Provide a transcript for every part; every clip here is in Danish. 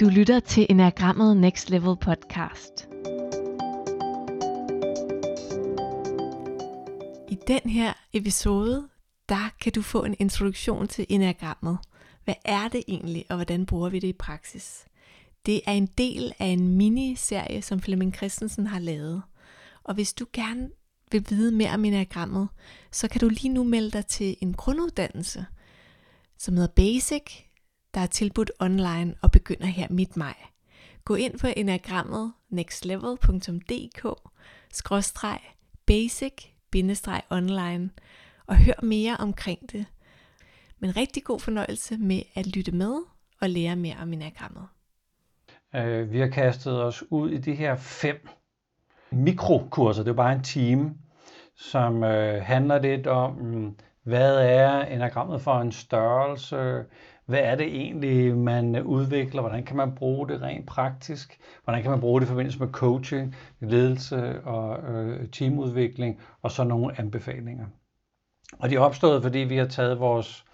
Du lytter til Enagrammet Next Level podcast. I den her episode, der kan du få en introduktion til Enagrammet. Hvad er det egentlig, og hvordan bruger vi det i praksis? Det er en del af en miniserie, som Flemming Christensen har lavet. Og hvis du gerne vil vide mere om Enagrammet, så kan du lige nu melde dig til en grunduddannelse, som hedder Basic, der er tilbudt online og begynder her midt maj. Gå ind på enagrammet nextlevel.dk basic-online og hør mere omkring det. Men rigtig god fornøjelse med at lytte med og lære mere om enagrammet. Øh, vi har kastet os ud i de her fem mikrokurser, det er bare en time, som øh, handler lidt om, mm, hvad er enagrammet for en størrelse, hvad er det egentlig, man udvikler, hvordan kan man bruge det rent praktisk, hvordan kan man bruge det i forbindelse med coaching, ledelse og øh, teamudvikling, og så nogle anbefalinger. Og de er opstået, fordi vi har taget vores,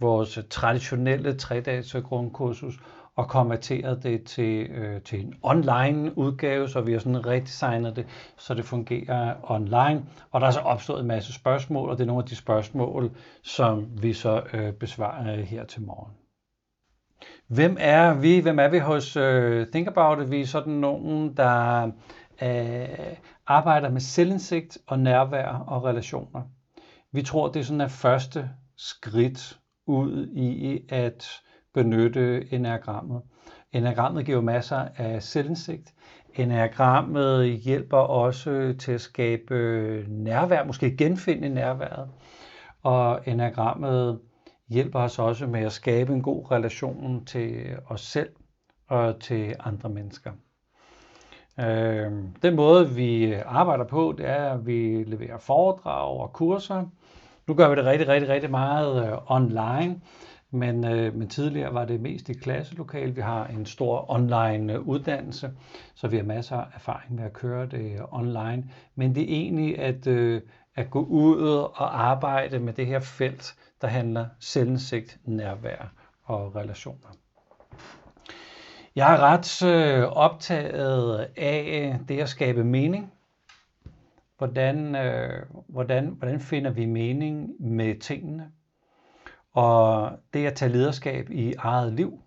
vores traditionelle tre-dages grundkursus og konverteret det til, øh, til en online udgave, så vi har sådan redesignet det, så det fungerer online. Og der er så opstået en masse spørgsmål, og det er nogle af de spørgsmål, som vi så øh, besvarer her til morgen. Hvem er vi? Hvem er vi hos øh, Think About It? Vi er sådan nogen, der øh, arbejder med selvindsigt og nærvær og relationer. Vi tror, det er sådan et første skridt ud i at benytte enagrammet. Enagrammet giver masser af selvindsigt. Enagrammet hjælper også til at skabe øh, nærvær, måske genfinde nærværet. Og enagrammet hjælper os også med at skabe en god relation til os selv og til andre mennesker. Øh, den måde, vi arbejder på, det er, at vi leverer foredrag og kurser. Nu gør vi det rigtig, rigtig, rigtig meget øh, online. Men, øh, men tidligere var det mest i klasselokal. Vi har en stor online øh, uddannelse, så vi har masser af erfaring med at køre det øh, online. Men det er egentlig at, øh, at gå ud og arbejde med det her felt, der handler selvindsigt, nærvær og relationer. Jeg er ret øh, optaget af øh, det at skabe mening. Hvordan, øh, hvordan, hvordan finder vi mening med tingene? Og det at tage lederskab i eget liv,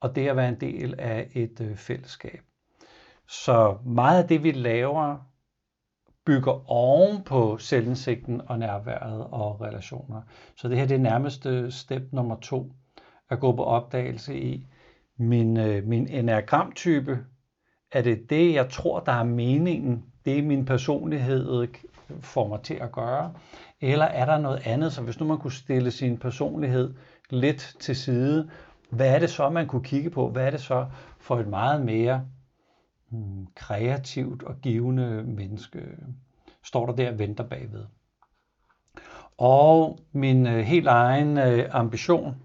og det at være en del af et øh, fællesskab. Så meget af det, vi laver, bygger oven på selvindsigten og nærværet og relationer. Så det her det er nærmeste øh, step nummer to, at gå på opdagelse i min, øh, min enagramtype. Er det det, jeg tror, der er meningen? Det min personlighed får mig til at gøre? Eller er der noget andet, så hvis nu man kunne stille sin personlighed lidt til side, hvad er det så, man kunne kigge på? Hvad er det så for et meget mere hmm, kreativt og givende menneske, står der der og venter bagved? Og min øh, helt egen øh, ambition,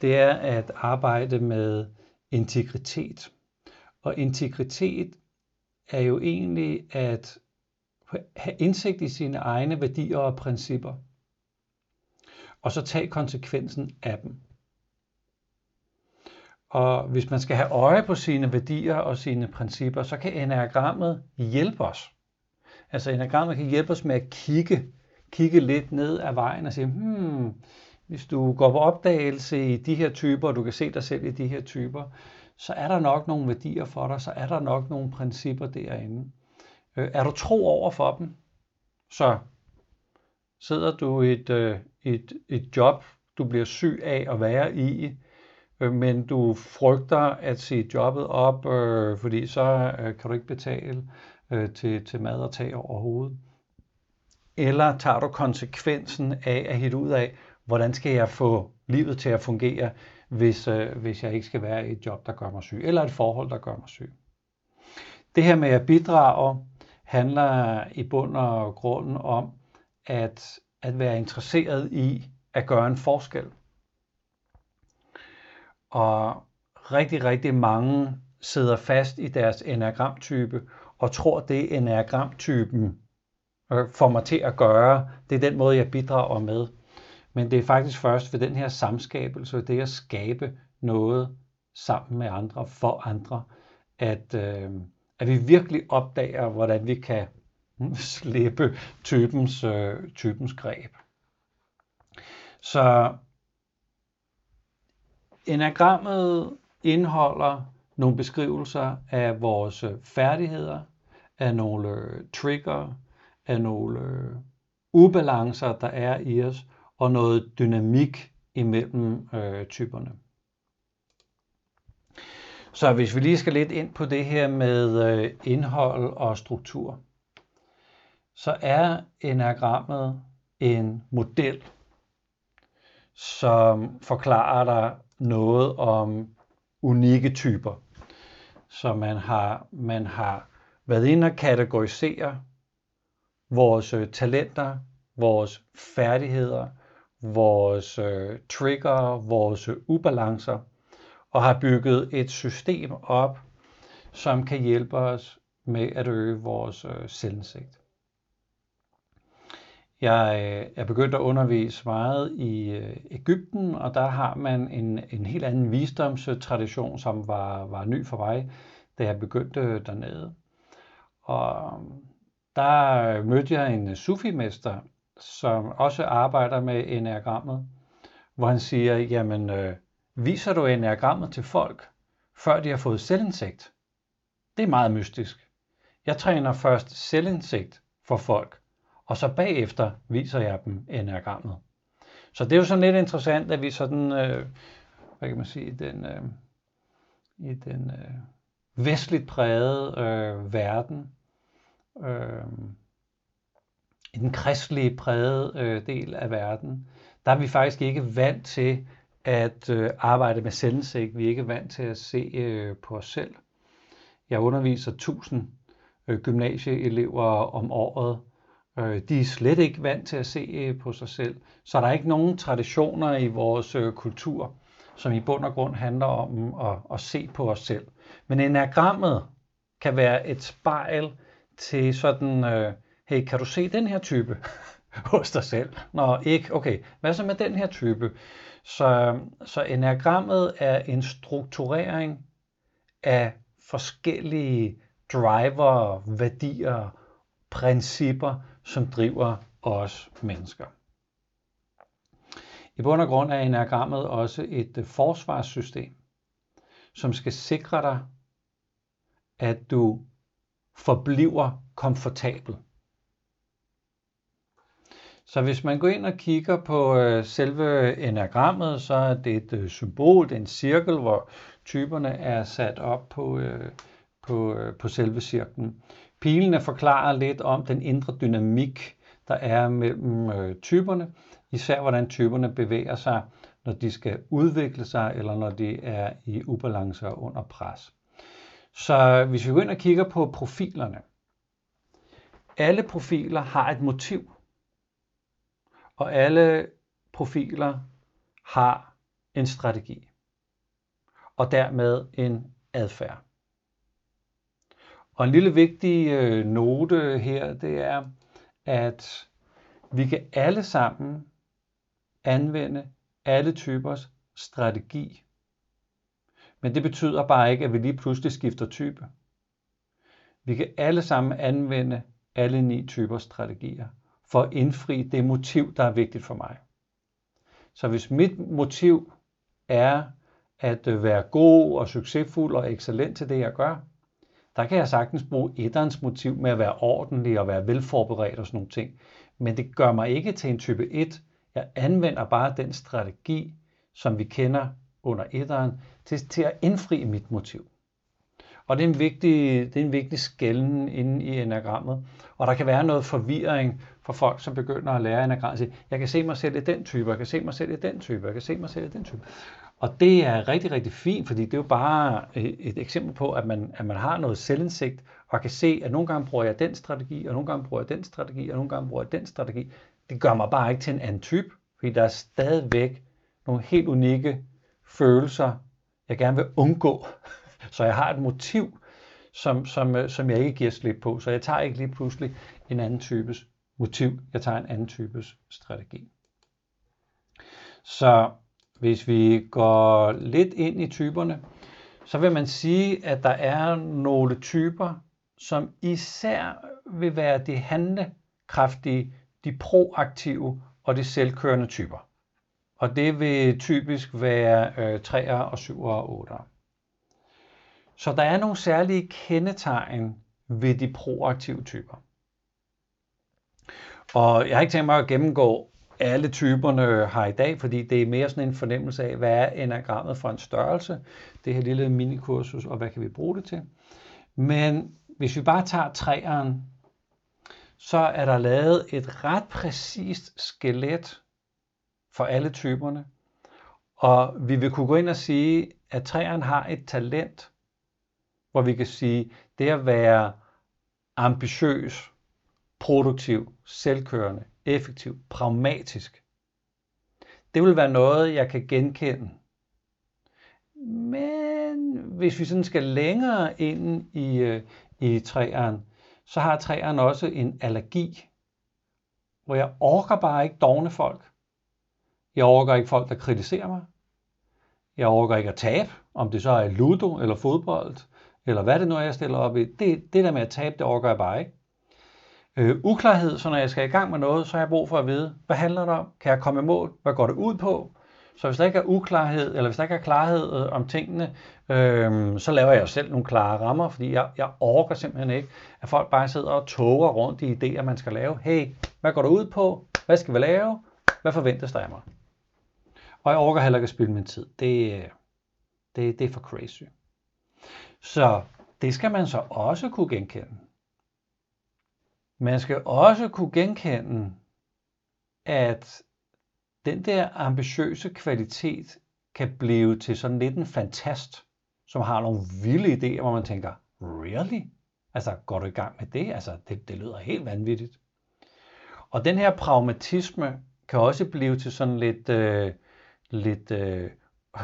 det er at arbejde med integritet. Og integritet er jo egentlig at have indsigt i sine egne værdier og principper, og så tage konsekvensen af dem. Og hvis man skal have øje på sine værdier og sine principper, så kan enagrammet hjælpe os. Altså enagrammet kan hjælpe os med at kigge, kigge lidt ned ad vejen og sige, hmm, hvis du går på opdagelse i de her typer, og du kan se dig selv i de her typer, så er der nok nogle værdier for dig, så er der nok nogle principper derinde. Øh, er du tro over for dem, så sidder du i et, øh, et, et job, du bliver syg af at være i, øh, men du frygter at sige jobbet op, øh, fordi så øh, kan du ikke betale øh, til, til mad og tag over hovedet. Eller tager du konsekvensen af at hitte ud af, hvordan skal jeg få livet til at fungere, hvis, øh, hvis jeg ikke skal være i et job, der gør mig syg, eller et forhold, der gør mig syg. Det her med at bidrage handler i bund og grund om at, at være interesseret i at gøre en forskel. Og rigtig, rigtig mange sidder fast i deres enagramtype og tror, det enagramtypen øh, får mig til at gøre. Det er den måde, jeg bidrager med. Men det er faktisk først ved den her samskabelse, det at skabe noget sammen med andre, for andre, at, øh, at vi virkelig opdager, hvordan vi kan slippe typens, øh, typens greb. Så enagrammet indeholder nogle beskrivelser af vores øh, færdigheder, af nogle øh, trigger, af nogle øh, ubalancer, der er i os, og noget dynamik imellem øh, typerne. Så hvis vi lige skal lidt ind på det her med øh, indhold og struktur, så er enagrammet en model, som forklarer dig noget om unikke typer. Så man har, man har været inde og kategorisere vores øh, talenter, vores færdigheder, vores øh, trigger, vores øh, ubalancer, og har bygget et system op, som kan hjælpe os med at øge vores øh, selvindsigt. Jeg øh, er begyndt at undervise meget i øh, Ægypten, og der har man en, en helt anden visdomstradition, som var, var ny for mig, da jeg begyndte øh, dernede. Og øh, der mødte jeg en sufimester, som også arbejder med enagrammet, hvor han siger, jamen øh, viser du enagrammet til folk, før de har fået selvindsigt? Det er meget mystisk. Jeg træner først selvindsigt for folk, og så bagefter viser jeg dem enagrammet. Så det er jo sådan lidt interessant, at vi sådan, øh, hvad kan man sige, den, øh, i den øh, vestligt prægede øh, verden, øh, i den kristelige prægede øh, del af verden, der er vi faktisk ikke vant til at øh, arbejde med selvindsigt. Vi er ikke vant til at se øh, på os selv. Jeg underviser 1000 øh, gymnasieelever om året. Øh, de er slet ikke vant til at se øh, på sig selv. Så der er ikke nogen traditioner i vores øh, kultur, som i bund og grund handler om at, at se på os selv. Men enagrammet kan være et spejl til sådan... Øh, hey, kan du se den her type hos dig selv? Nå, ikke? Okay, hvad så med den her type? Så, så enagrammet er en strukturering af forskellige driver, værdier, principper, som driver os mennesker. I bund og grund er enagrammet også et øh, forsvarssystem, som skal sikre dig, at du forbliver komfortabel. Så hvis man går ind og kigger på øh, selve enagrammet, så er det et øh, symbol, det er en cirkel, hvor typerne er sat op på, øh, på, øh, på selve cirklen. Pilene forklarer lidt om den indre dynamik, der er mellem øh, typerne, især hvordan typerne bevæger sig, når de skal udvikle sig, eller når de er i ubalance og under pres. Så hvis vi går ind og kigger på profilerne, alle profiler har et motiv og alle profiler har en strategi og dermed en adfærd. Og en lille vigtig øh, note her, det er, at vi kan alle sammen anvende alle typers strategi. Men det betyder bare ikke, at vi lige pludselig skifter type. Vi kan alle sammen anvende alle ni typer strategier for at indfri det motiv, der er vigtigt for mig. Så hvis mit motiv er at øh, være god og succesfuld og excellent til det, jeg gør, der kan jeg sagtens bruge etterens motiv med at være ordentlig og være velforberedt og sådan nogle ting. Men det gør mig ikke til en type 1. Jeg anvender bare den strategi, som vi kender under etteren, til, til at indfri mit motiv. Og det er en vigtig, det er en vigtig skælden inde i enagrammet. Og der kan være noget forvirring for folk, som begynder at lære enagrammet. Jeg kan se mig selv i den type, jeg kan se mig selv i den type, jeg kan se mig selv i den type. Og det er rigtig, rigtig fint, fordi det er jo bare øh, et eksempel på, at man, at man har noget selvindsigt, og kan se, at nogle gange bruger jeg den strategi, og nogle gange bruger jeg den strategi, og nogle gange bruger jeg den strategi. Det gør mig bare ikke til en anden type, fordi der er stadigvæk nogle helt unikke følelser, jeg gerne vil undgå. Så jeg har et motiv, som, som, øh, som jeg ikke giver slip på. Så jeg tager ikke lige pludselig en anden types motiv, jeg tager en anden types strategi. Så hvis vi går lidt ind i typerne, så vil man sige, at der er nogle typer, som især vil være de handlekraftige, de proaktive og de selvkørende typer. Og det vil typisk være øh, 3'er og 7'er og 8'er. Så der er nogle særlige kendetegn ved de proaktive typer. Og jeg har ikke tænkt mig at gennemgå alle typerne har i dag, fordi det er mere sådan en fornemmelse af, hvad er enagrammet for en størrelse, det her lille minikursus, og hvad kan vi bruge det til. Men hvis vi bare tager træeren, så er der lavet et ret præcist skelet for alle typerne. Og vi vil kunne gå ind og sige, at træeren har et talent, hvor vi kan sige, det at være ambitiøs, produktiv, selvkørende, effektiv, pragmatisk. Det vil være noget, jeg kan genkende. Men hvis vi sådan skal længere ind i, øh, i træeren, så har træeren også en allergi, hvor jeg orker bare ikke dogne folk. Jeg orker ikke folk, der kritiserer mig. Jeg orker ikke at tabe, om det så er ludo eller fodbold, eller hvad det nu er, jeg stiller op i. Det, det der med at tabe, det orker jeg bare ikke. Øh, uklarhed, så når jeg skal i gang med noget, så har jeg brug for at vide, hvad handler det om? Kan jeg komme i mål? Hvad går det ud på? Så hvis der ikke er uklarhed, eller hvis der ikke er klarhed øh, om tingene, øh, så laver jeg selv nogle klare rammer, fordi jeg, jeg orker simpelthen ikke, at folk bare sidder og toger rundt i idéer, man skal lave. Hey, hvad går det ud på? Hvad skal vi lave? Hvad forventes der af mig? Og jeg orker heller ikke at spille min tid. Det, det, det er for crazy. Så det skal man så også kunne genkende. Man skal også kunne genkende, at den der ambitiøse kvalitet kan blive til sådan lidt en fantast, som har nogle vilde idéer, hvor man tænker, really? Altså, går du i gang med det? Altså, det, det lyder helt vanvittigt. Og den her pragmatisme kan også blive til sådan lidt, øh, lidt øh,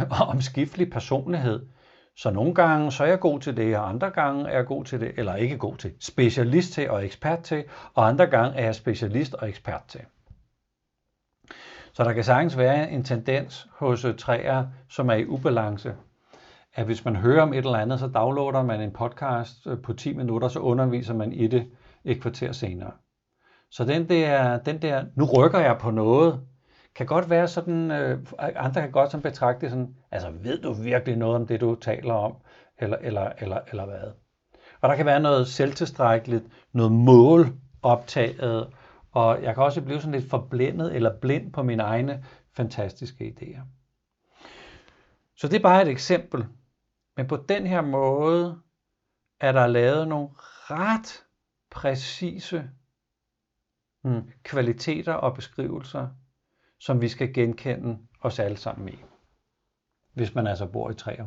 omskiftelig personlighed, så nogle gange så er jeg god til det, og andre gange er jeg god til det, eller ikke god til, specialist til og ekspert til, og andre gange er jeg specialist og ekspert til. Så der kan sagtens være en tendens hos træer, som er i ubalance, at hvis man hører om et eller andet, så downloader man en podcast øh, på 10 minutter, så underviser man i det et kvarter senere. Så den der, den der nu rykker jeg på noget, kan godt være sådan, øh, andre kan godt sådan betragte sådan, altså ved du virkelig noget om det, du taler om, eller, eller, eller, eller hvad? Og der kan være noget selvtilstrækkeligt, noget mål optaget, og jeg kan også blive sådan lidt forblændet eller blind på mine egne fantastiske idéer. Så det er bare et eksempel. Men på den her måde er der lavet nogle ret præcise hmm, kvaliteter og beskrivelser som vi skal genkende os alle sammen i, hvis man altså bor i tre af.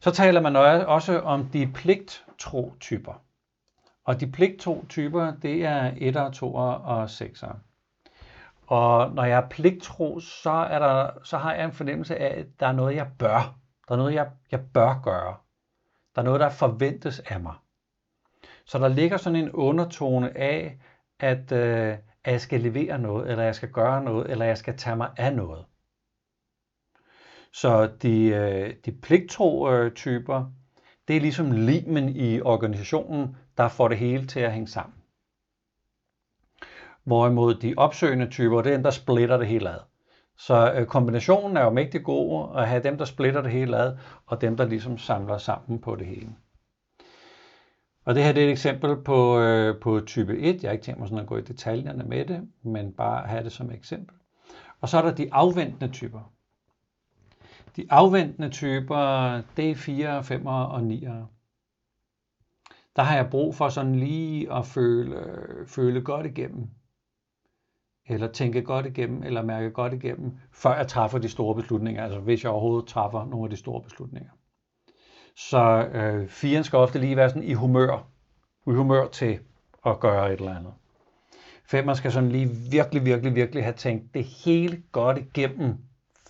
Så taler man også om de pligttro typer. Og de pligttro typer, det er 1'er, 2'er og 6'er. Og når jeg er pligttro, så, er der, så har jeg en fornemmelse af, at der er noget, jeg bør. Der er noget, jeg, jeg bør gøre. Der er noget, der forventes af mig. Så der ligger sådan en undertone af, at, øh, at jeg skal levere noget, eller jeg skal gøre noget, eller jeg skal tage mig af noget. Så de, øh, de pligtro-typer, øh, det er ligesom limen i organisationen, der får det hele til at hænge sammen. Hvorimod de opsøgende typer, det er dem, der splitter det hele ad. Så øh, kombinationen er jo mægtig god at have dem, der splitter det hele ad, og dem, der ligesom samler sammen på det hele. Og det her det er et eksempel på, øh, på type 1. Jeg har ikke tænkt mig sådan at gå i detaljerne med det, men bare have det som eksempel. Og så er der de afventende typer. De afventende typer, det er 4, 5 og 9. Der har jeg brug for sådan lige at føle, føle godt igennem. Eller tænke godt igennem, eller mærke godt igennem, før jeg træffer de store beslutninger. Altså hvis jeg overhovedet træffer nogle af de store beslutninger. Så øh, firen skal ofte lige være sådan i humør, i humør til at gøre et eller andet. Femmer skal sådan lige virkelig, virkelig, virkelig have tænkt det hele godt igennem,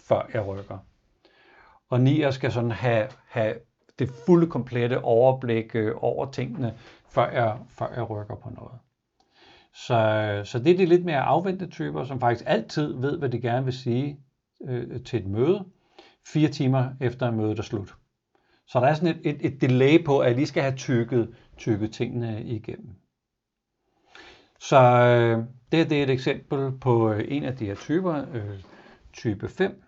før jeg rykker. Og nier skal sådan have, have det fulde, komplette overblik øh, over tingene, før jeg, før jeg rykker på noget. Så, så det er de lidt mere afvendte typer, som faktisk altid ved, hvad de gerne vil sige øh, til et møde, fire timer efter mødet er slut. Så der er sådan et, et, et delay på, at jeg lige skal have tykket, tykket tingene igennem. Så øh, det, det er et eksempel på øh, en af de her typer, øh, type 5.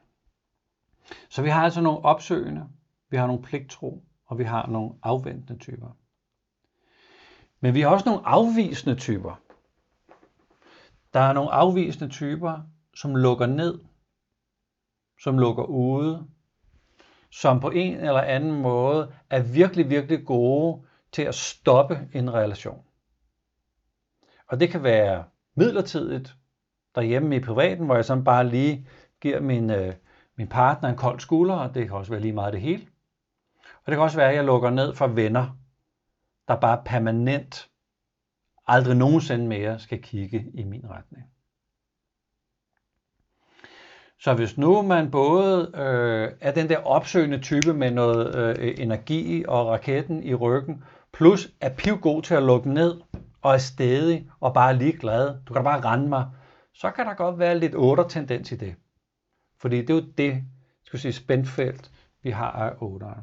Så vi har altså nogle opsøgende, vi har nogle pligtro, og vi har nogle afventende typer. Men vi har også nogle afvisende typer. Der er nogle afvisende typer, som lukker ned, som lukker ude, som på en eller anden måde er virkelig, virkelig gode til at stoppe en relation. Og det kan være midlertidigt derhjemme i privaten, hvor jeg sådan bare lige giver min, øh, min partner en kold skulder, og det kan også være lige meget det hele. Og det kan også være, at jeg lukker ned for venner, der bare permanent aldrig nogensinde mere skal kigge i min retning. Så hvis nu man både øh, er den der opsøgende type med noget øh, energi og raketten i ryggen, plus er pivgod til at lukke ned og er stedig og bare ligeglad, du kan da bare rende mig, så kan der godt være lidt otter tendens i det. Fordi det er jo det, skal sige, spændfelt, vi har af otteren.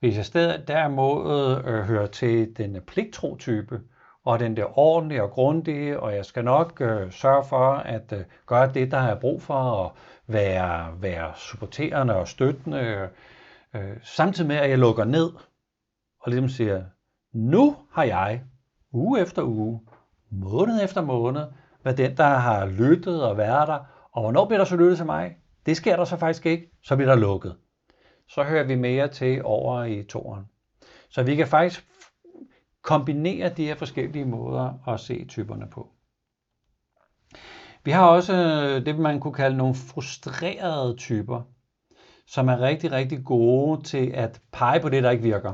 Hvis jeg stedet derimod øh, hører til den pligtro-type, og den der ordentlige og grundige, og jeg skal nok øh, sørge for at øh, gøre det, der er brug for, og være, være supporterende og støttende, øh, øh, samtidig med, at jeg lukker ned, og ligesom siger, nu har jeg, uge efter uge, måned efter måned, været den, der har lyttet og været der, og hvornår bliver der så lyttet til mig? Det sker der så faktisk ikke, så bliver der lukket. Så hører vi mere til over i toren. Så vi kan faktisk kombinere de her forskellige måder at se typerne på. Vi har også øh, det, man kunne kalde nogle frustrerede typer, som er rigtig, rigtig gode til at pege på det, der ikke virker.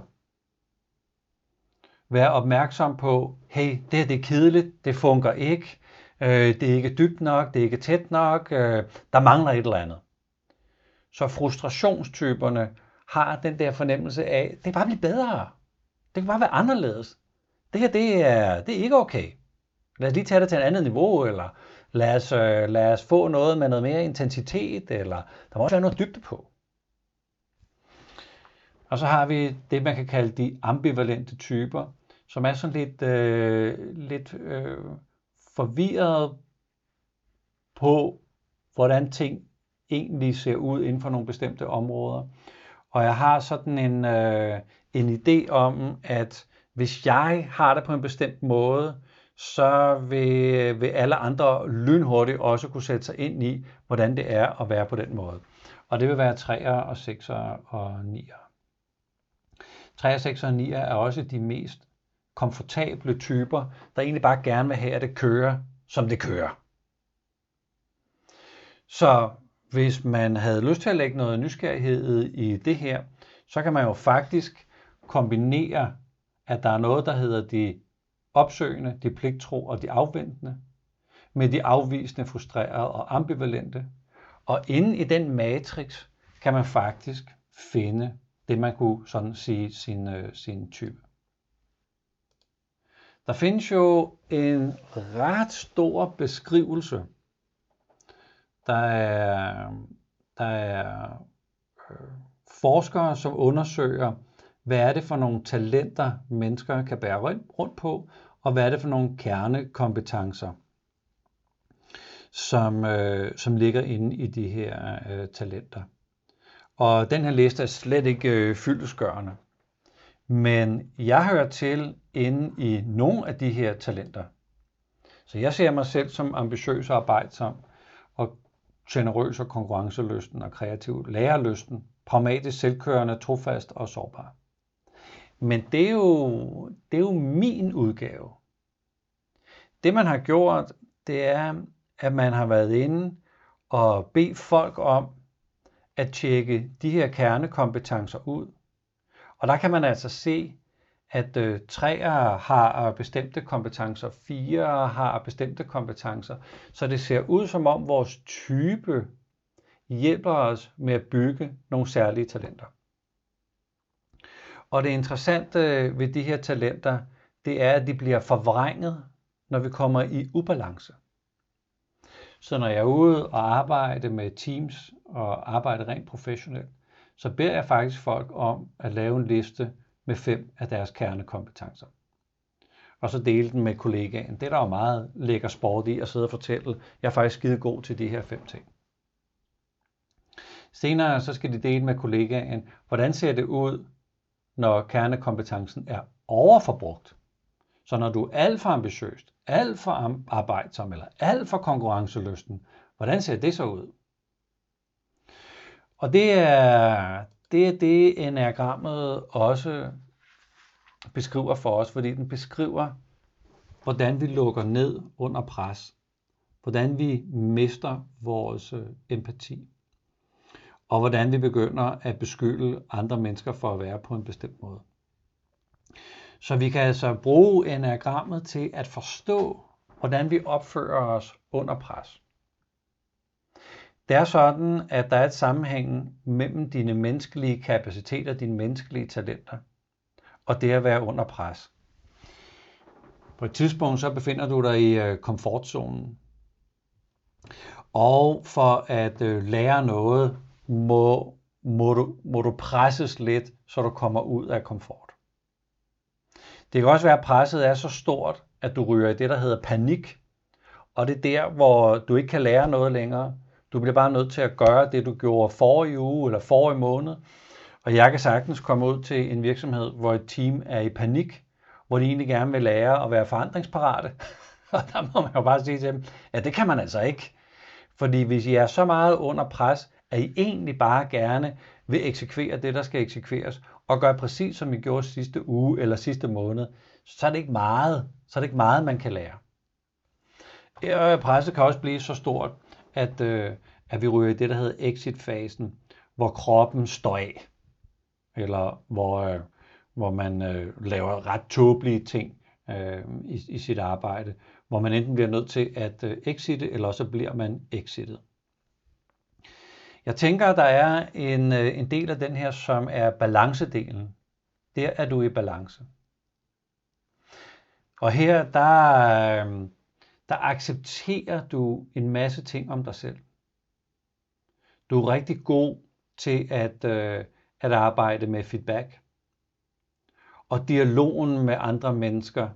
Vær opmærksom på, hey, det her det er kedeligt, det fungerer ikke, øh, det er ikke dybt nok, det er ikke tæt nok, øh, der mangler et eller andet. Så frustrationstyperne har den der fornemmelse af, det kan bare blive bedre. Det kan bare være anderledes. Det her, det er, det er ikke okay. Lad os lige tage det til et andet niveau, eller lad os, øh, lad os få noget med noget mere intensitet, eller der må også være noget dybde på. Og så har vi det, man kan kalde de ambivalente typer, som er sådan lidt, øh, lidt øh, forvirret på, hvordan ting egentlig ser ud inden for nogle bestemte områder. Og jeg har sådan en, øh, en idé om, at hvis jeg har det på en bestemt måde, så vil, vil alle andre lynhurtigt også kunne sætte sig ind i, hvordan det er at være på den måde. Og det vil være 3'er og 6'er og 9'er. 3'er, 6'er og 9'er er også de mest komfortable typer, der egentlig bare gerne vil have, at det kører, som det kører. Så hvis man havde lyst til at lægge noget nysgerrighed i det her, så kan man jo faktisk kombinere, at der er noget, der hedder de opsøgende, de pligtro og de afventende, med de afvisende, frustrerede og ambivalente. Og inde i den matrix kan man faktisk finde det, man kunne sådan sige sin, øh, sin type. Der findes jo en ret stor beskrivelse. Der er, der er øh, forskere, som undersøger, hvad er det for nogle talenter, mennesker kan bære rundt på, og hvad er det for nogle kernekompetencer, som, øh, som ligger inde i de her øh, talenter. Og den her liste er slet ikke øh, fyldesgørende. Men jeg hører til inde i nogle af de her talenter. Så jeg ser mig selv som ambitiøs og arbejdsom, og generøs og konkurrencelysten og kreativ, lærerlysten, pragmatisk, selvkørende, trofast og sårbar. Men det er, jo, det er jo min udgave. Det man har gjort, det er, at man har været inde og bedt folk om at tjekke de her kernekompetencer ud. Og der kan man altså se, at øh, træer har bestemte kompetencer, fire har bestemte kompetencer. Så det ser ud som om vores type hjælper os med at bygge nogle særlige talenter. Og det interessante ved de her talenter, det er, at de bliver forvrænget, når vi kommer i ubalance. Så når jeg er ude og arbejde med teams og arbejde rent professionelt, så beder jeg faktisk folk om at lave en liste med fem af deres kernekompetencer. Og så dele den med kollegaen. Det er der jo meget lækker sport i at sidde og fortælle, jeg er faktisk skide god til de her fem ting. Senere så skal de dele med kollegaen, hvordan ser det ud, når kernekompetencen er overforbrugt. Så når du er alt for ambitiøst, alt for arbejdsom eller alt for konkurrencelysten, hvordan ser det så ud? Og det er det, er det enagrammet også beskriver for os, fordi den beskriver, hvordan vi lukker ned under pres, hvordan vi mister vores øh, empati, og hvordan vi begynder at beskylde andre mennesker for at være på en bestemt måde. Så vi kan altså bruge enagrammet til at forstå, hvordan vi opfører os under pres. Det er sådan, at der er et sammenhæng mellem dine menneskelige kapaciteter, dine menneskelige talenter, og det at være under pres. På et tidspunkt så befinder du dig i øh, komfortzonen. Og for at øh, lære noget, må, må, du, må du presses lidt, så du kommer ud af komfort. Det kan også være, at presset er så stort, at du ryger i det, der hedder panik. Og det er der, hvor du ikke kan lære noget længere. Du bliver bare nødt til at gøre det, du gjorde forrige uge eller forrige måned. Og jeg kan sagtens komme ud til en virksomhed, hvor et team er i panik, hvor de egentlig gerne vil lære at være forandringsparate. Og der må man jo bare sige til dem, at det kan man altså ikke. Fordi hvis I er så meget under pres, at I egentlig bare gerne vil eksekvere det, der skal eksekveres, og gøre præcis som I gjorde sidste uge eller sidste måned, så er det ikke meget, så er det ikke meget, man kan lære. Og presset kan også blive så stort, at, øh, at vi ryger i det, der hedder exit-fasen, hvor kroppen står af, eller hvor, øh, hvor man øh, laver ret tåbelige ting øh, i, i sit arbejde, hvor man enten bliver nødt til at øh, exite, eller så bliver man exitet. Jeg tænker, at der er en, øh, en del af den her, som er balancedelen. Der er du i balance. Og her, der, øh, der accepterer du en masse ting om dig selv. Du er rigtig god til at, øh, at arbejde med feedback. Og dialogen med andre mennesker.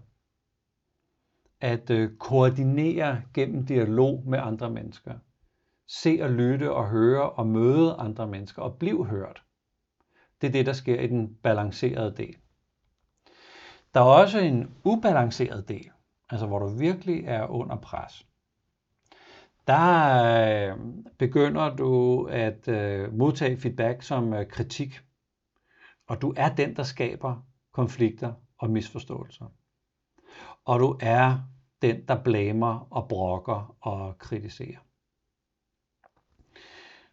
At øh, koordinere gennem dialog med andre mennesker se og lytte og høre og møde andre mennesker og blive hørt. Det er det, der sker i den balancerede del. Der er også en ubalanceret del, altså hvor du virkelig er under pres. Der øh, begynder du at øh, modtage feedback som øh, kritik, og du er den, der skaber konflikter og misforståelser. Og du er den, der blamer og brokker og kritiserer.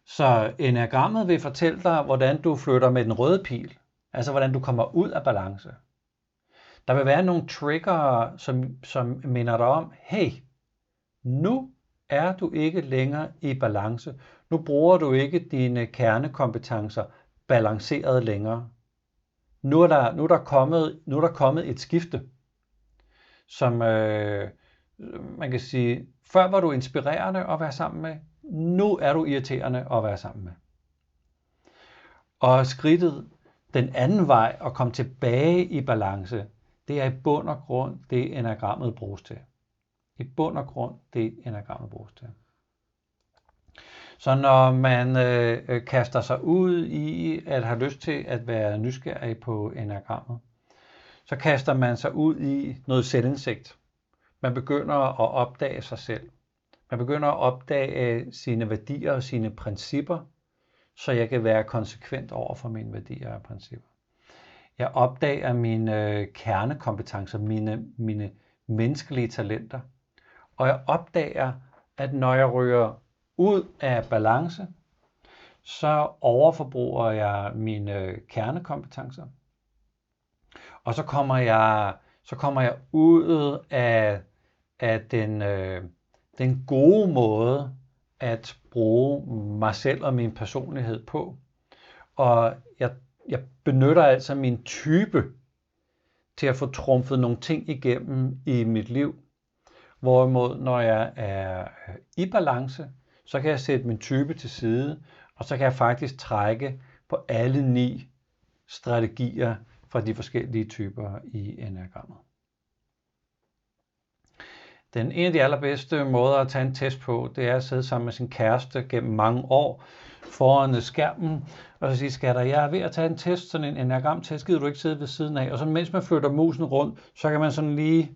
Så enagrammet vil fortælle dig, hvordan du flytter med den røde pil, altså hvordan du kommer ud af balance. Der vil være nogle trigger, som, som minder dig om, hey, nu er du ikke længere i balance. Nu bruger du ikke dine kernekompetencer balanceret længere. Nu er der, nu er der, kommet, nu er der kommet et skifte, som øh, man kan sige, før var du inspirerende at være sammen med, nu er du irriterende at være sammen med. Og skridtet den anden vej og komme tilbage i balance, det er i bund og grund det enagrammet bruges til. I bund og grund det enagrammet bruges til. Så når man øh, øh, kaster sig ud i at have lyst til at være nysgerrig på enagrammet, så kaster man sig ud i noget selvindsigt. Man begynder at opdage sig selv. Man begynder at opdage sine værdier og sine principper, så jeg kan være konsekvent over for mine værdier og principper. Jeg opdager mine øh, kernekompetencer, mine, mine menneskelige talenter. Og jeg opdager, at når jeg ryger ud af balance, så overforbruger jeg mine øh, kernekompetencer. Og så kommer jeg, så kommer jeg ud af, af den, øh, den gode måde at bruge mig selv og min personlighed på. Og jeg, jeg benytter altså min type til at få trumfet nogle ting igennem i mit liv. Hvorimod, når jeg er øh, i balance, så kan jeg sætte min type til side, Og så kan jeg faktisk trække på alle ni strategier fra de forskellige typer i enagrammet. Den ene af de allerbedste måder at tage en test på, det er at sidde sammen med sin kæreste gennem mange år foran øh, skærmen, og så sige, skatter, jeg er ved at tage en test, sådan en enagram-test, gider du ikke sidde ved siden af. Og så mens man flytter musen rundt, så kan man sådan lige,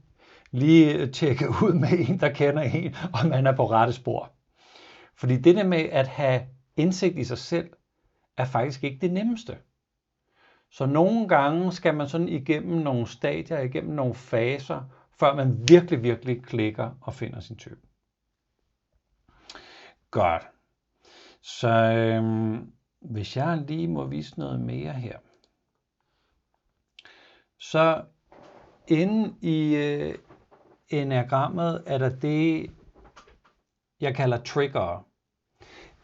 lige øh, tjekke ud med en, der kender en, og man er på rette spor. Fordi det der med at have indsigt i sig selv, er faktisk ikke det nemmeste. Så nogle gange skal man sådan igennem nogle stadier, igennem nogle faser, før man virkelig, virkelig klikker og finder sin type. Godt. Så øhm, hvis jeg lige må vise noget mere her. Så inde i øh, enagrammet er der det, jeg kalder trigger.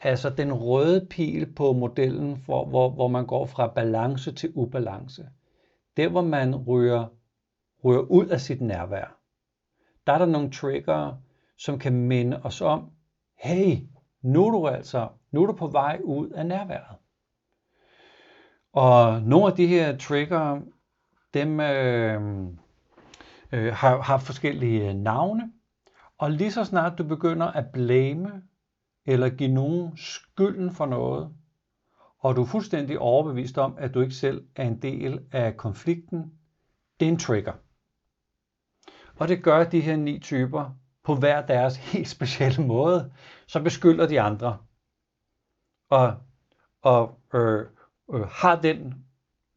Altså den røde pil på modellen, hvor, hvor, hvor man går fra balance til ubalance. Der, hvor man ryger, ryger ud af sit nærvær. Der er der nogle trigger, som kan minde os om, hey, nu er du altså nu er du på vej ud af nærværet. Og nogle af de her trigger, dem øh, øh, har, har forskellige øh, navne. Og lige så snart du begynder at blame eller give nogen skylden for noget, og du er fuldstændig overbevist om, at du ikke selv er en del af konflikten, det er en trigger. Og det gør de her ni typer på hver deres helt specielle måde, så beskylder de andre. Og, og øh, øh, har den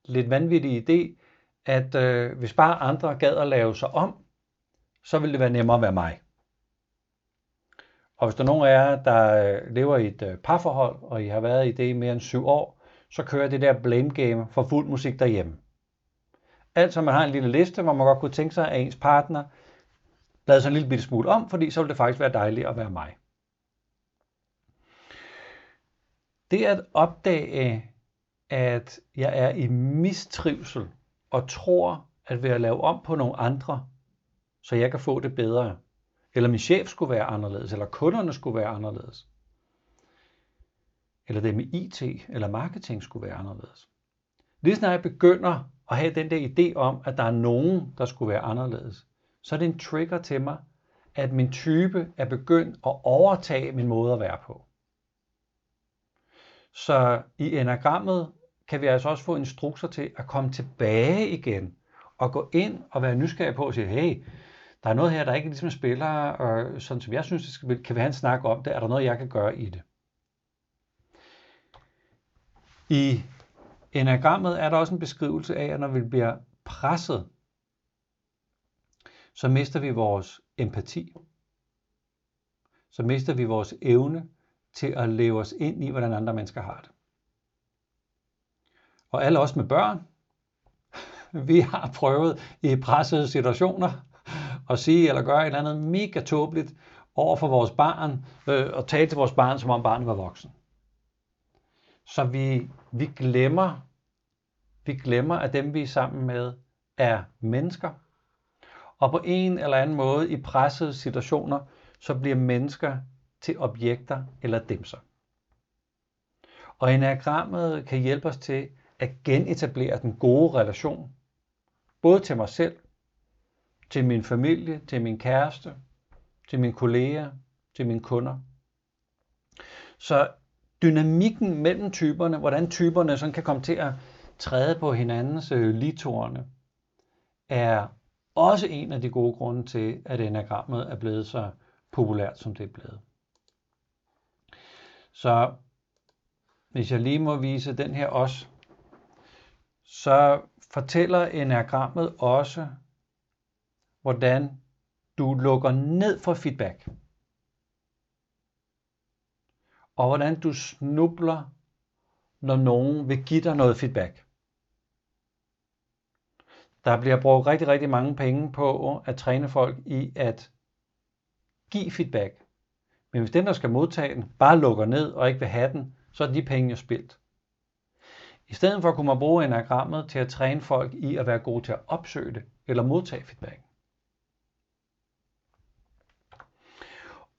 lidt vanvittige idé, at øh, hvis bare andre gad at lave sig om, så ville det være nemmere at være mig. Og hvis der er nogen af jer, der øh, lever i et øh, parforhold, og I har været i det i mere end syv år, så kører det der blame game for fuld musik derhjemme. Altså man har en lille liste, hvor man godt kunne tænke sig, at ens partner lavede sig en lille bitte smule om, fordi så ville det faktisk være dejligt at være mig. Det at opdage, at jeg er i mistrivsel og tror, at ved at lave om på nogle andre, så jeg kan få det bedre, eller min chef skulle være anderledes, eller kunderne skulle være anderledes, eller det med IT eller marketing skulle være anderledes. Lige snart jeg begynder at have den der idé om, at der er nogen, der skulle være anderledes, så er det en trigger til mig, at min type er begyndt at overtage min måde at være på. Så i enagrammet kan vi altså også få instrukser til at komme tilbage igen og gå ind og være nysgerrig på og sige, hey, der er noget her, der ikke ligesom spiller, og sådan som jeg synes, det skal, kan vi have en snak om det, er der noget, jeg kan gøre i det. I enagrammet er der også en beskrivelse af, at når vi bliver presset, så mister vi vores empati. Så mister vi vores evne til at leve os ind i, hvordan andre mennesker har det. Og alle os med børn, vi har prøvet i pressede situationer at sige eller gøre et eller andet mega tåbeligt over for vores barn, øh, og tale til vores barn, som om barnet var voksen. Så vi, vi glemmer, vi glemmer, at dem vi er sammen med er mennesker. Og på en eller anden måde i pressede situationer, så bliver mennesker til objekter eller demser. Og enagrammet kan hjælpe os til at genetablere den gode relation, både til mig selv, til min familie, til min kæreste, til mine kolleger, til mine kunder. Så dynamikken mellem typerne, hvordan typerne sådan kan komme til at træde på hinandens øh, litorne, er også en af de gode grunde til, at enagrammet er blevet så populært, som det er blevet. Så hvis jeg lige må vise den her også, så fortæller enagrammet også, hvordan du lukker ned for feedback. Og hvordan du snubler, når nogen vil give dig noget feedback. Der bliver brugt rigtig, rigtig mange penge på at træne folk i at give feedback. Men hvis den, der skal modtage den, bare lukker ned og ikke vil have den, så er de penge jo spildt. I stedet for kunne man bruge enagrammet til at træne folk i at være gode til at opsøge det eller modtage feedback.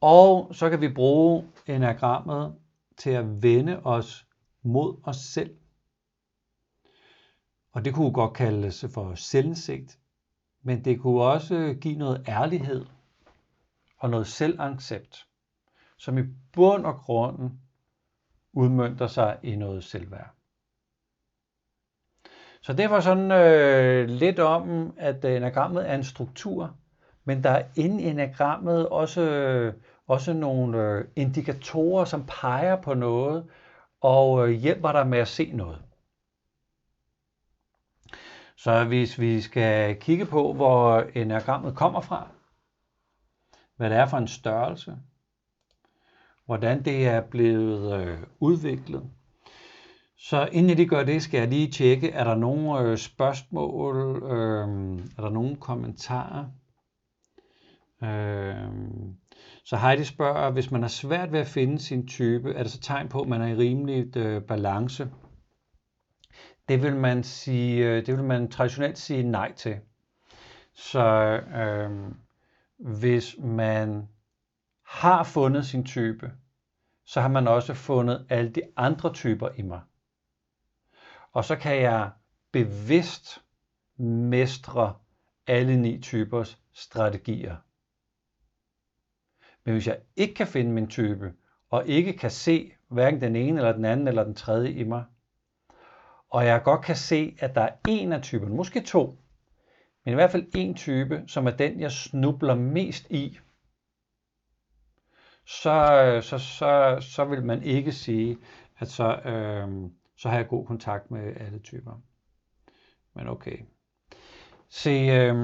Og så kan vi bruge enagrammet til at vende os mod os selv. Og det kunne godt kaldes for selvindsigt, men det kunne også give noget ærlighed og noget selvaccept, som i bund og grunden udmyndter sig i noget selvværd. Så det var sådan øh, lidt om, at enagrammet er en struktur, men der er inde i enagrammet også, øh, også nogle øh, indikatorer, som peger på noget og øh, hjælper dig med at se noget. Så hvis vi skal kigge på, hvor enagrammet kommer fra, hvad det er for en størrelse, hvordan det er blevet øh, udviklet, så inden jeg gør det, skal jeg lige tjekke, er der nogle øh, spørgsmål, øh, er der nogle kommentarer? Øh, så Heidi spørger, hvis man har svært ved at finde sin type, er det så tegn på, at man er i rimelig øh, balance? Det vil man sige, øh, det vil man traditionelt sige nej til. Så øh, hvis man har fundet sin type, så har man også fundet alle de andre typer i mig. Og så kan jeg bevidst mestre alle ni typers strategier. Men hvis jeg ikke kan finde min type, og ikke kan se hverken den ene eller den anden eller den tredje i mig, og jeg godt kan se, at der er en af typerne, måske to, men i hvert fald en type, som er den, jeg snubler mest i, så, så, så, så vil man ikke sige, at så, øh, så har jeg god kontakt med alle typer. Men okay. Se, øh,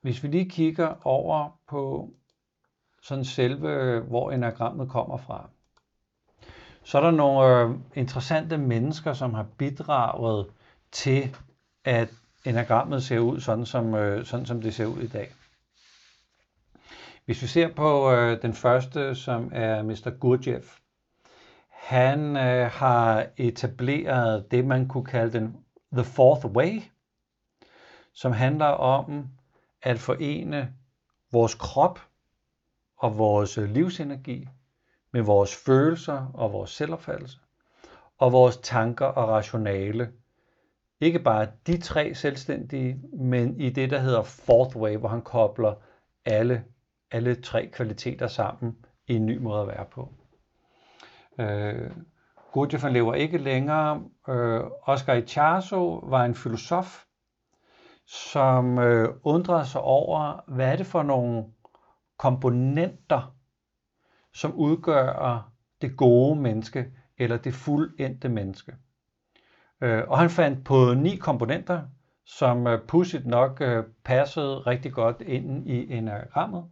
hvis vi lige kigger over på sådan selve, hvor enagrammet kommer fra, så er der nogle øh, interessante mennesker, som har bidraget til, at enagrammet ser ud sådan, som, øh, sådan, som det ser ud i dag. Hvis vi ser på øh, den første, som er Mr. Gurdjieff, han øh, har etableret det, man kunne kalde den The Fourth Way, som handler om at forene vores krop og vores øh, livsenergi med vores følelser og vores selvopfattelse og vores tanker og rationale. Ikke bare de tre selvstændige, men i det, der hedder Fourth Way, hvor han kobler alle, alle tre kvaliteter sammen i en ny måde at være på. Øh, Gurdjieff lever ikke længere. Øh, Oscar Ichazo var en filosof, som øh, undrede sig over, hvad er det for nogle komponenter, som udgør det gode menneske, eller det fuldendte menneske. Øh, og han fandt på ni komponenter, som øh, pudsigt nok øh, passede rigtig godt ind i enagrammet.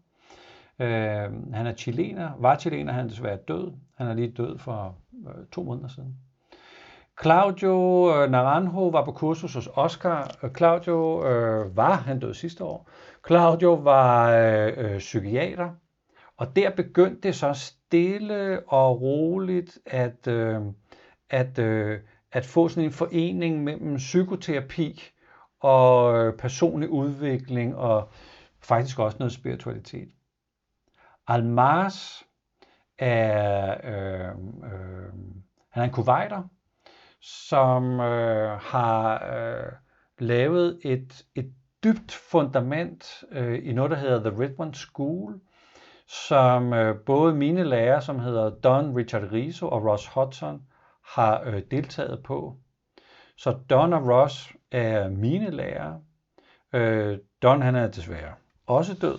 Han er chilener, var chilener, han er desværre død. Han er lige død for to måneder siden. Claudio Naranjo var på kursus hos Oscar. Claudio øh, var, han døde sidste år, Claudio var øh, øh, psykiater, og der begyndte det så stille og roligt at, øh, at, øh, at få sådan en forening mellem psykoterapi og øh, personlig udvikling og faktisk også noget spiritualitet. Almaz er, øh, øh, han er en kuwaiter, som øh, har øh, lavet et, et dybt fundament øh, i noget, der hedder The Redmond School, som øh, både mine lærere, som hedder Don Richard Riso og Ross Hudson, har øh, deltaget på. Så Don og Ross er mine lærere. Øh, Don han er desværre også død,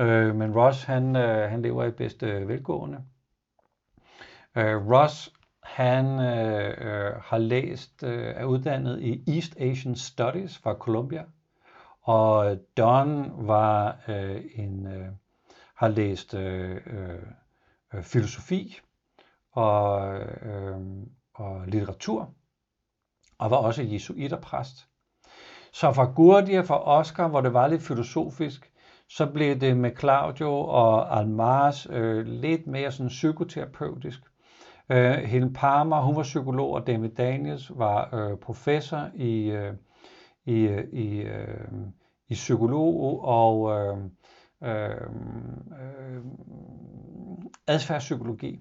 øh, men Ross han, øh, han lever i bedste øh, velgående. Øh, Ross han øh, øh, har læst, øh, er uddannet i East Asian Studies fra Columbia, og Don var øh, en, øh, har læst øh, øh, filosofi og, øh, og litteratur, og var også jesuiterpræst. Så fra Gurdjieff og Oscar, hvor det var lidt filosofisk, så blev det med Claudio og Almars øh, lidt mere sådan psykoterapeutisk. Øh, Helen Palmer, hun var psykolog, og David Daniels var øh, professor i, øh, i, i, øh, i psykolog og øh, øh, øh, adfærdspsykologi.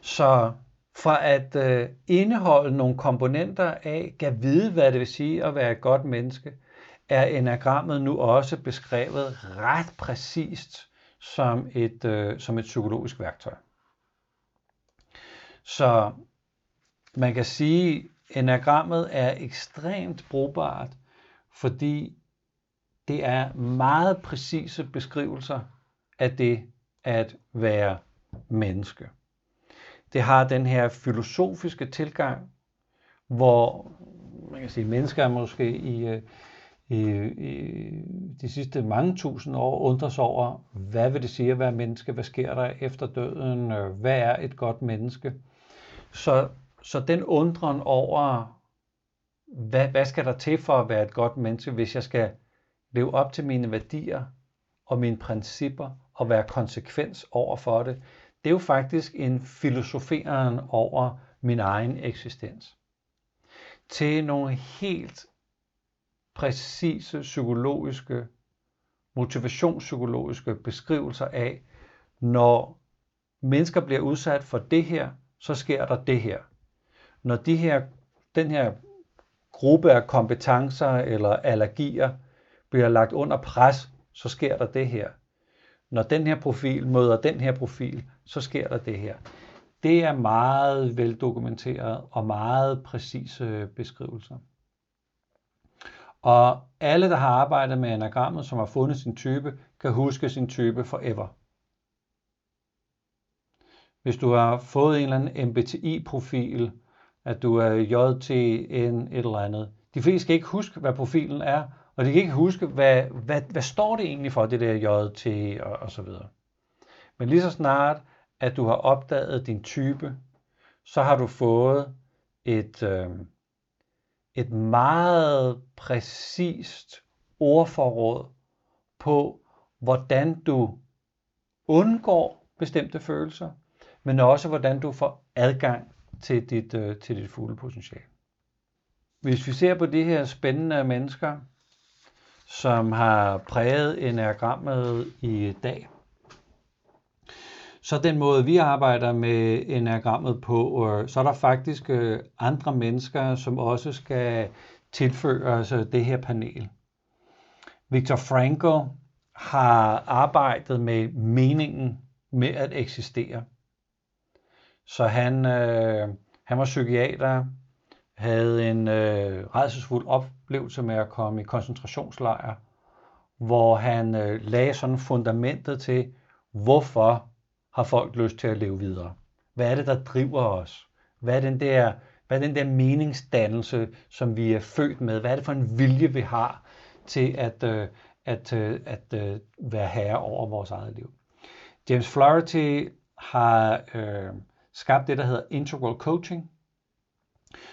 Så for at øh, indeholde nogle komponenter af, kan vide, hvad det vil sige at være et godt menneske, er enagrammet nu også beskrevet ret præcist som et, øh, som et psykologisk værktøj. Så man kan sige, enagrammet er ekstremt brugbart, fordi det er meget præcise beskrivelser af det at være menneske. Det har den her filosofiske tilgang, hvor man kan sige, mennesker måske i, øh, i, i de sidste mange tusind år undres over, hvad vil det sige at være menneske? Hvad sker der efter døden? Øh, hvad er et godt menneske? Så, så den undren over, hvad, hvad skal der til for at være et godt menneske, hvis jeg skal leve op til mine værdier og mine principper og være konsekvens over for det, det er jo faktisk en filosoferen over min egen eksistens. Til nogle helt præcise psykologiske, motivationspsykologiske beskrivelser af, når mennesker bliver udsat for det her, så sker der det her. Når de her, den her gruppe af kompetencer eller allergier bliver lagt under pres, så sker der det her. Når den her profil møder den her profil, så sker der det her. Det er meget veldokumenteret og meget præcise beskrivelser. Og alle, der har arbejdet med anagrammet, som har fundet sin type, kan huske sin type forever. Hvis du har fået en eller anden MBTI-profil, at du er JTN et eller andet. De fleste kan ikke huske, hvad profilen er, og de kan ikke huske, hvad, hvad, hvad står det egentlig for, det der JT og, og så videre. Men lige så snart, at du har opdaget din type, så har du fået et, øh, et meget præcist ordforråd på, hvordan du undgår bestemte følelser, men også hvordan du får adgang til dit, øh, til dit fulde potentiale. Hvis vi ser på de her spændende mennesker, som har præget enagrammet i dag, så den måde, vi arbejder med enagrammet på, øh, så er der faktisk øh, andre mennesker, som også skal tilføjes øh, det her panel. Viktor Frankl har arbejdet med meningen med at eksistere. Så han, øh, han var psykiater, havde en øh, redselsfuld oplevelse med at komme i koncentrationslejr, hvor han øh, lagde sådan fundamentet til, hvorfor har folk lyst til at leve videre. Hvad er det, der driver os? Hvad er den der, hvad er den der meningsdannelse, som vi er født med? Hvad er det for en vilje, vi har til at, øh, at, øh, at, at øh, være herre over vores eget liv? James Flaherty har øh, skabt det, der hedder integral coaching,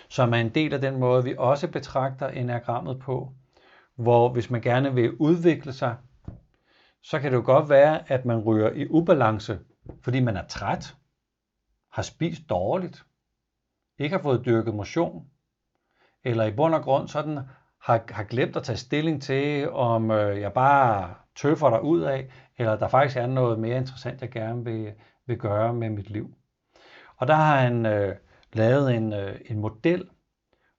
som er en del af den måde, vi også betragter enagrammet på, hvor hvis man gerne vil udvikle sig, så kan det jo godt være, at man ryger i ubalance, fordi man er træt, har spist dårligt, ikke har fået dyrket motion, eller i bund og grund sådan har, har glemt at tage stilling til, om øh, jeg bare tøffer dig ud af, eller der faktisk er noget mere interessant, jeg gerne vil, vil gøre med mit liv. Og der har han øh, lavet en, øh, en model,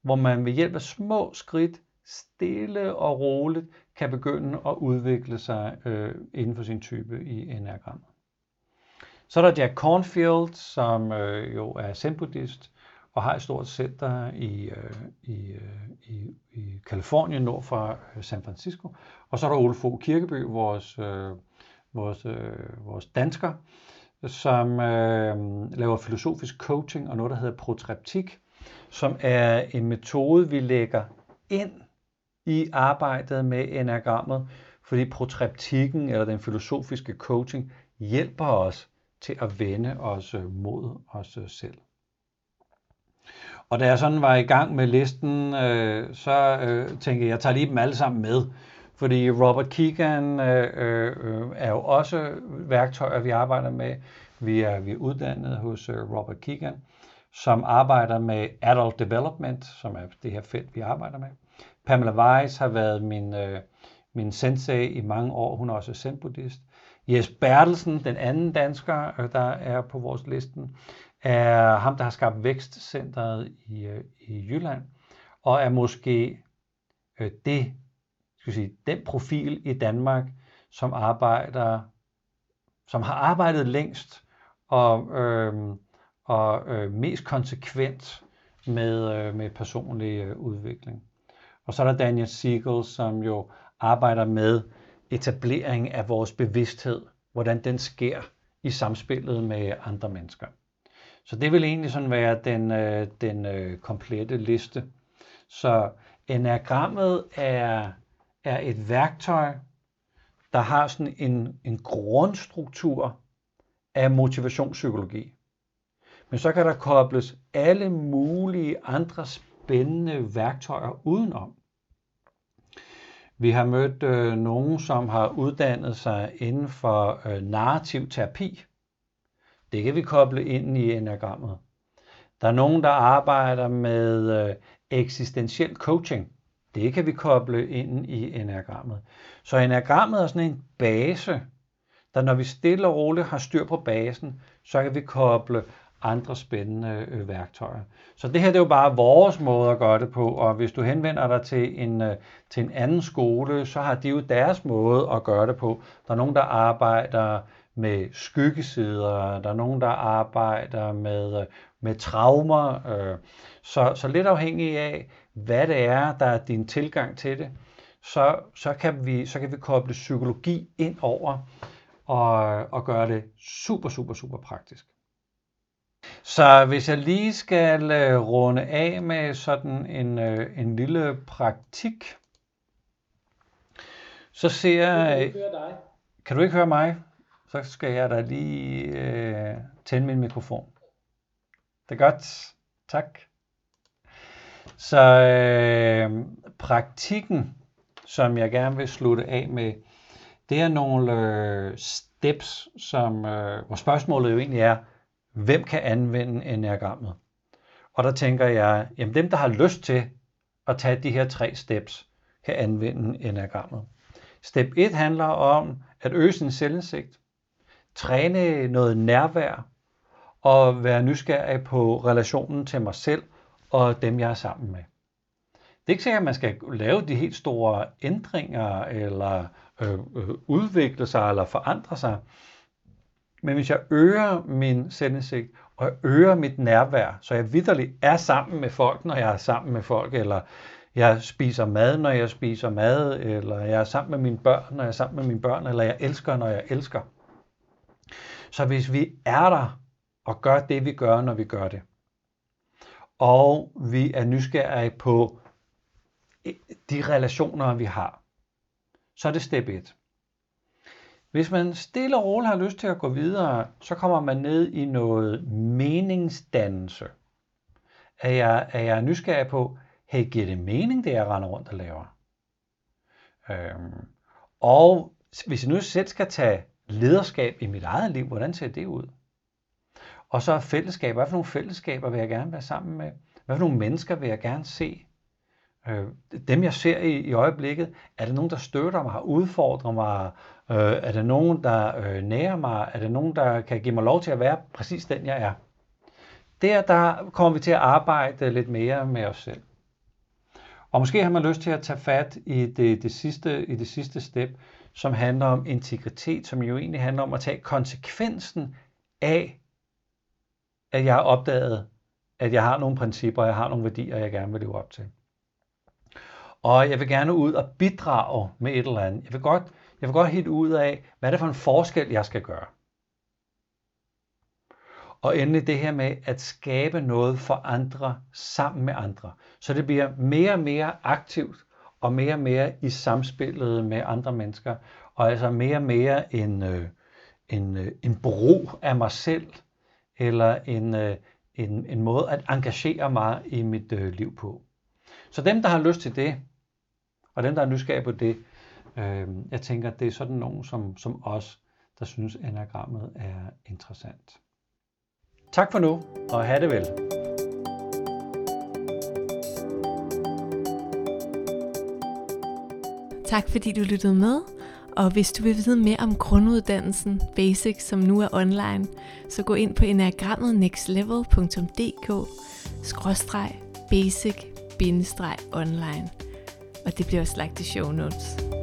hvor man ved hjælp af små skridt, stille og roligt, kan begynde at udvikle sig øh, inden for sin type i enagrammet. Så er der Jack Cornfield, som øh, jo er zen-buddhist og har et stort center i, øh, i, øh, i, i Kalifornien nord for øh, San Francisco. Og så er der Ole Fogh Kirkeby, vores, øh, vores, øh, vores dansker, som øh, laver filosofisk coaching og noget, der hedder protreptik, som er en metode, vi lægger ind i arbejdet med enagrammet, fordi protreptikken eller den filosofiske coaching hjælper os til at vende os øh, mod os øh, selv. Og da jeg sådan var i gang med listen, øh, så øh, tænkte jeg, at jeg tager lige dem alle sammen med. Fordi Robert Keegan øh, øh, er jo også værktøjer, vi arbejder med. Vi er, vi er uddannet hos øh, Robert Keegan, som arbejder med adult development, som er det her felt, vi arbejder med. Pamela Weiss har været min, øh, min sensei i mange år. Hun er også zen-buddhist. Jes Bertelsen, den anden dansker, øh, der er på vores listen, er ham, der har skabt Vækstcentret i, øh, i Jylland, og er måske øh, det, skal sige, den profil i Danmark, som arbejder, som har arbejdet længst og, øh, og øh, mest konsekvent med, øh, med personlig øh, udvikling. Og så er der Daniel Siegel, som jo arbejder med etablering af vores bevidsthed, hvordan den sker i samspillet med andre mennesker. Så det vil egentlig sådan være den, øh, den øh, komplette liste. Så enagrammet er, er et værktøj, der har sådan en, en grundstruktur af motivationspsykologi. Men så kan der kobles alle mulige andre spændende værktøjer udenom. Vi har mødt øh, nogen, som har uddannet sig inden for øh, narrativ terapi. Det kan vi koble ind i enagrammet. Der er nogen, der arbejder med øh, eksistentiel coaching. Det kan vi koble ind i enagrammet. Så enagrammet er sådan en base, der når vi stille og roligt har styr på basen, så kan vi koble andre spændende øh, værktøjer. Så det her det er jo bare vores måde at gøre det på, og hvis du henvender dig til en, øh, til en anden skole, så har de jo deres måde at gøre det på. Der er nogen, der arbejder med skyggesider, der er nogen, der arbejder med, øh, med traumer, øh, så, så lidt afhængig af, hvad det er, der er din tilgang til det, så, så, kan, vi, så kan vi koble psykologi ind over og, og gøre det super, super, super praktisk. Så hvis jeg lige skal øh, runde af med sådan en, øh, en lille praktik, så ser jeg... Kan du ikke høre mig? Så skal jeg da lige øh, tænde min mikrofon. Det er godt. Tak. Så øh, praktikken, som jeg gerne vil slutte af med, det er nogle øh, steps, som, øh, hvor spørgsmålet jo egentlig er, hvem kan anvende enagrammet? Og der tænker jeg, jamen dem, der har lyst til at tage de her tre steps, kan anvende enagrammet. Step 1 handler om at øge sin selvindsigt, træne noget nærvær og være nysgerrig på relationen til mig selv og dem, jeg er sammen med. Det er ikke sikkert, at man skal lave de helt store ændringer eller øh, øh udvikle sig eller forandre sig. Men hvis jeg øger min selvindsigt, og jeg øger mit nærvær, så jeg vidderligt er sammen med folk, når jeg er sammen med folk, eller jeg spiser mad, når jeg spiser mad, eller jeg er sammen med mine børn, når jeg er sammen med mine børn, eller jeg elsker, når jeg elsker. Så hvis vi er der og gør det, vi gør, når vi gør det, og vi er nysgerrige på de relationer, vi har, så er det step 1. Hvis man stille og roligt har lyst til at gå videre, så kommer man ned i noget meningsdannelse. Er jeg, er jeg nysgerrig på, hey, giver det mening, det jeg render rundt og laver? Øhm, og hvis jeg nu selv skal tage lederskab i mit eget liv, hvordan ser det ud? Og så fællesskaber. Hvad for nogle fællesskaber vil jeg gerne være sammen med? Hvad for nogle mennesker vil jeg gerne se? Øh, dem jeg ser i, i øjeblikket, er det nogen, der støtter mig, udfordrer mig? Øh, er det nogen, der øh, nærer mig? Er det nogen, der kan give mig lov til at være præcis den, jeg er? Der, der kommer vi til at arbejde lidt mere med os selv. Og måske har man lyst til at tage fat i det, det, sidste, i det sidste step, som handler om integritet, som jo egentlig handler om at tage konsekvensen af, at jeg har opdaget, at jeg har nogle principper, jeg har nogle værdier, jeg gerne vil leve op til. Og jeg vil gerne ud og bidrage med et eller andet. Jeg vil godt, jeg vil godt helt ud af, hvad er det for en forskel, jeg skal gøre. Og endelig det her med at skabe noget for andre sammen med andre. Så det bliver mere og mere aktivt og mere og mere i samspillet med andre mennesker. Og altså mere og mere en, øh, en, øh, en bro af mig selv, eller en, øh, en, en måde at engagere mig i mit øh, liv på. Så dem, der har lyst til det, og dem, der er nysgerrige på det, øh, jeg tænker, det er sådan nogen som, som os, der synes, enagrammet er interessant. Tak for nu, og have det vel. Tak fordi du lyttede med, og hvis du vil vide mere om grunduddannelsen Basic, som nu er online, så gå ind på enagrammet nextlevel.dk skråstreg basic-online. Og det bliver også lagt i show notes.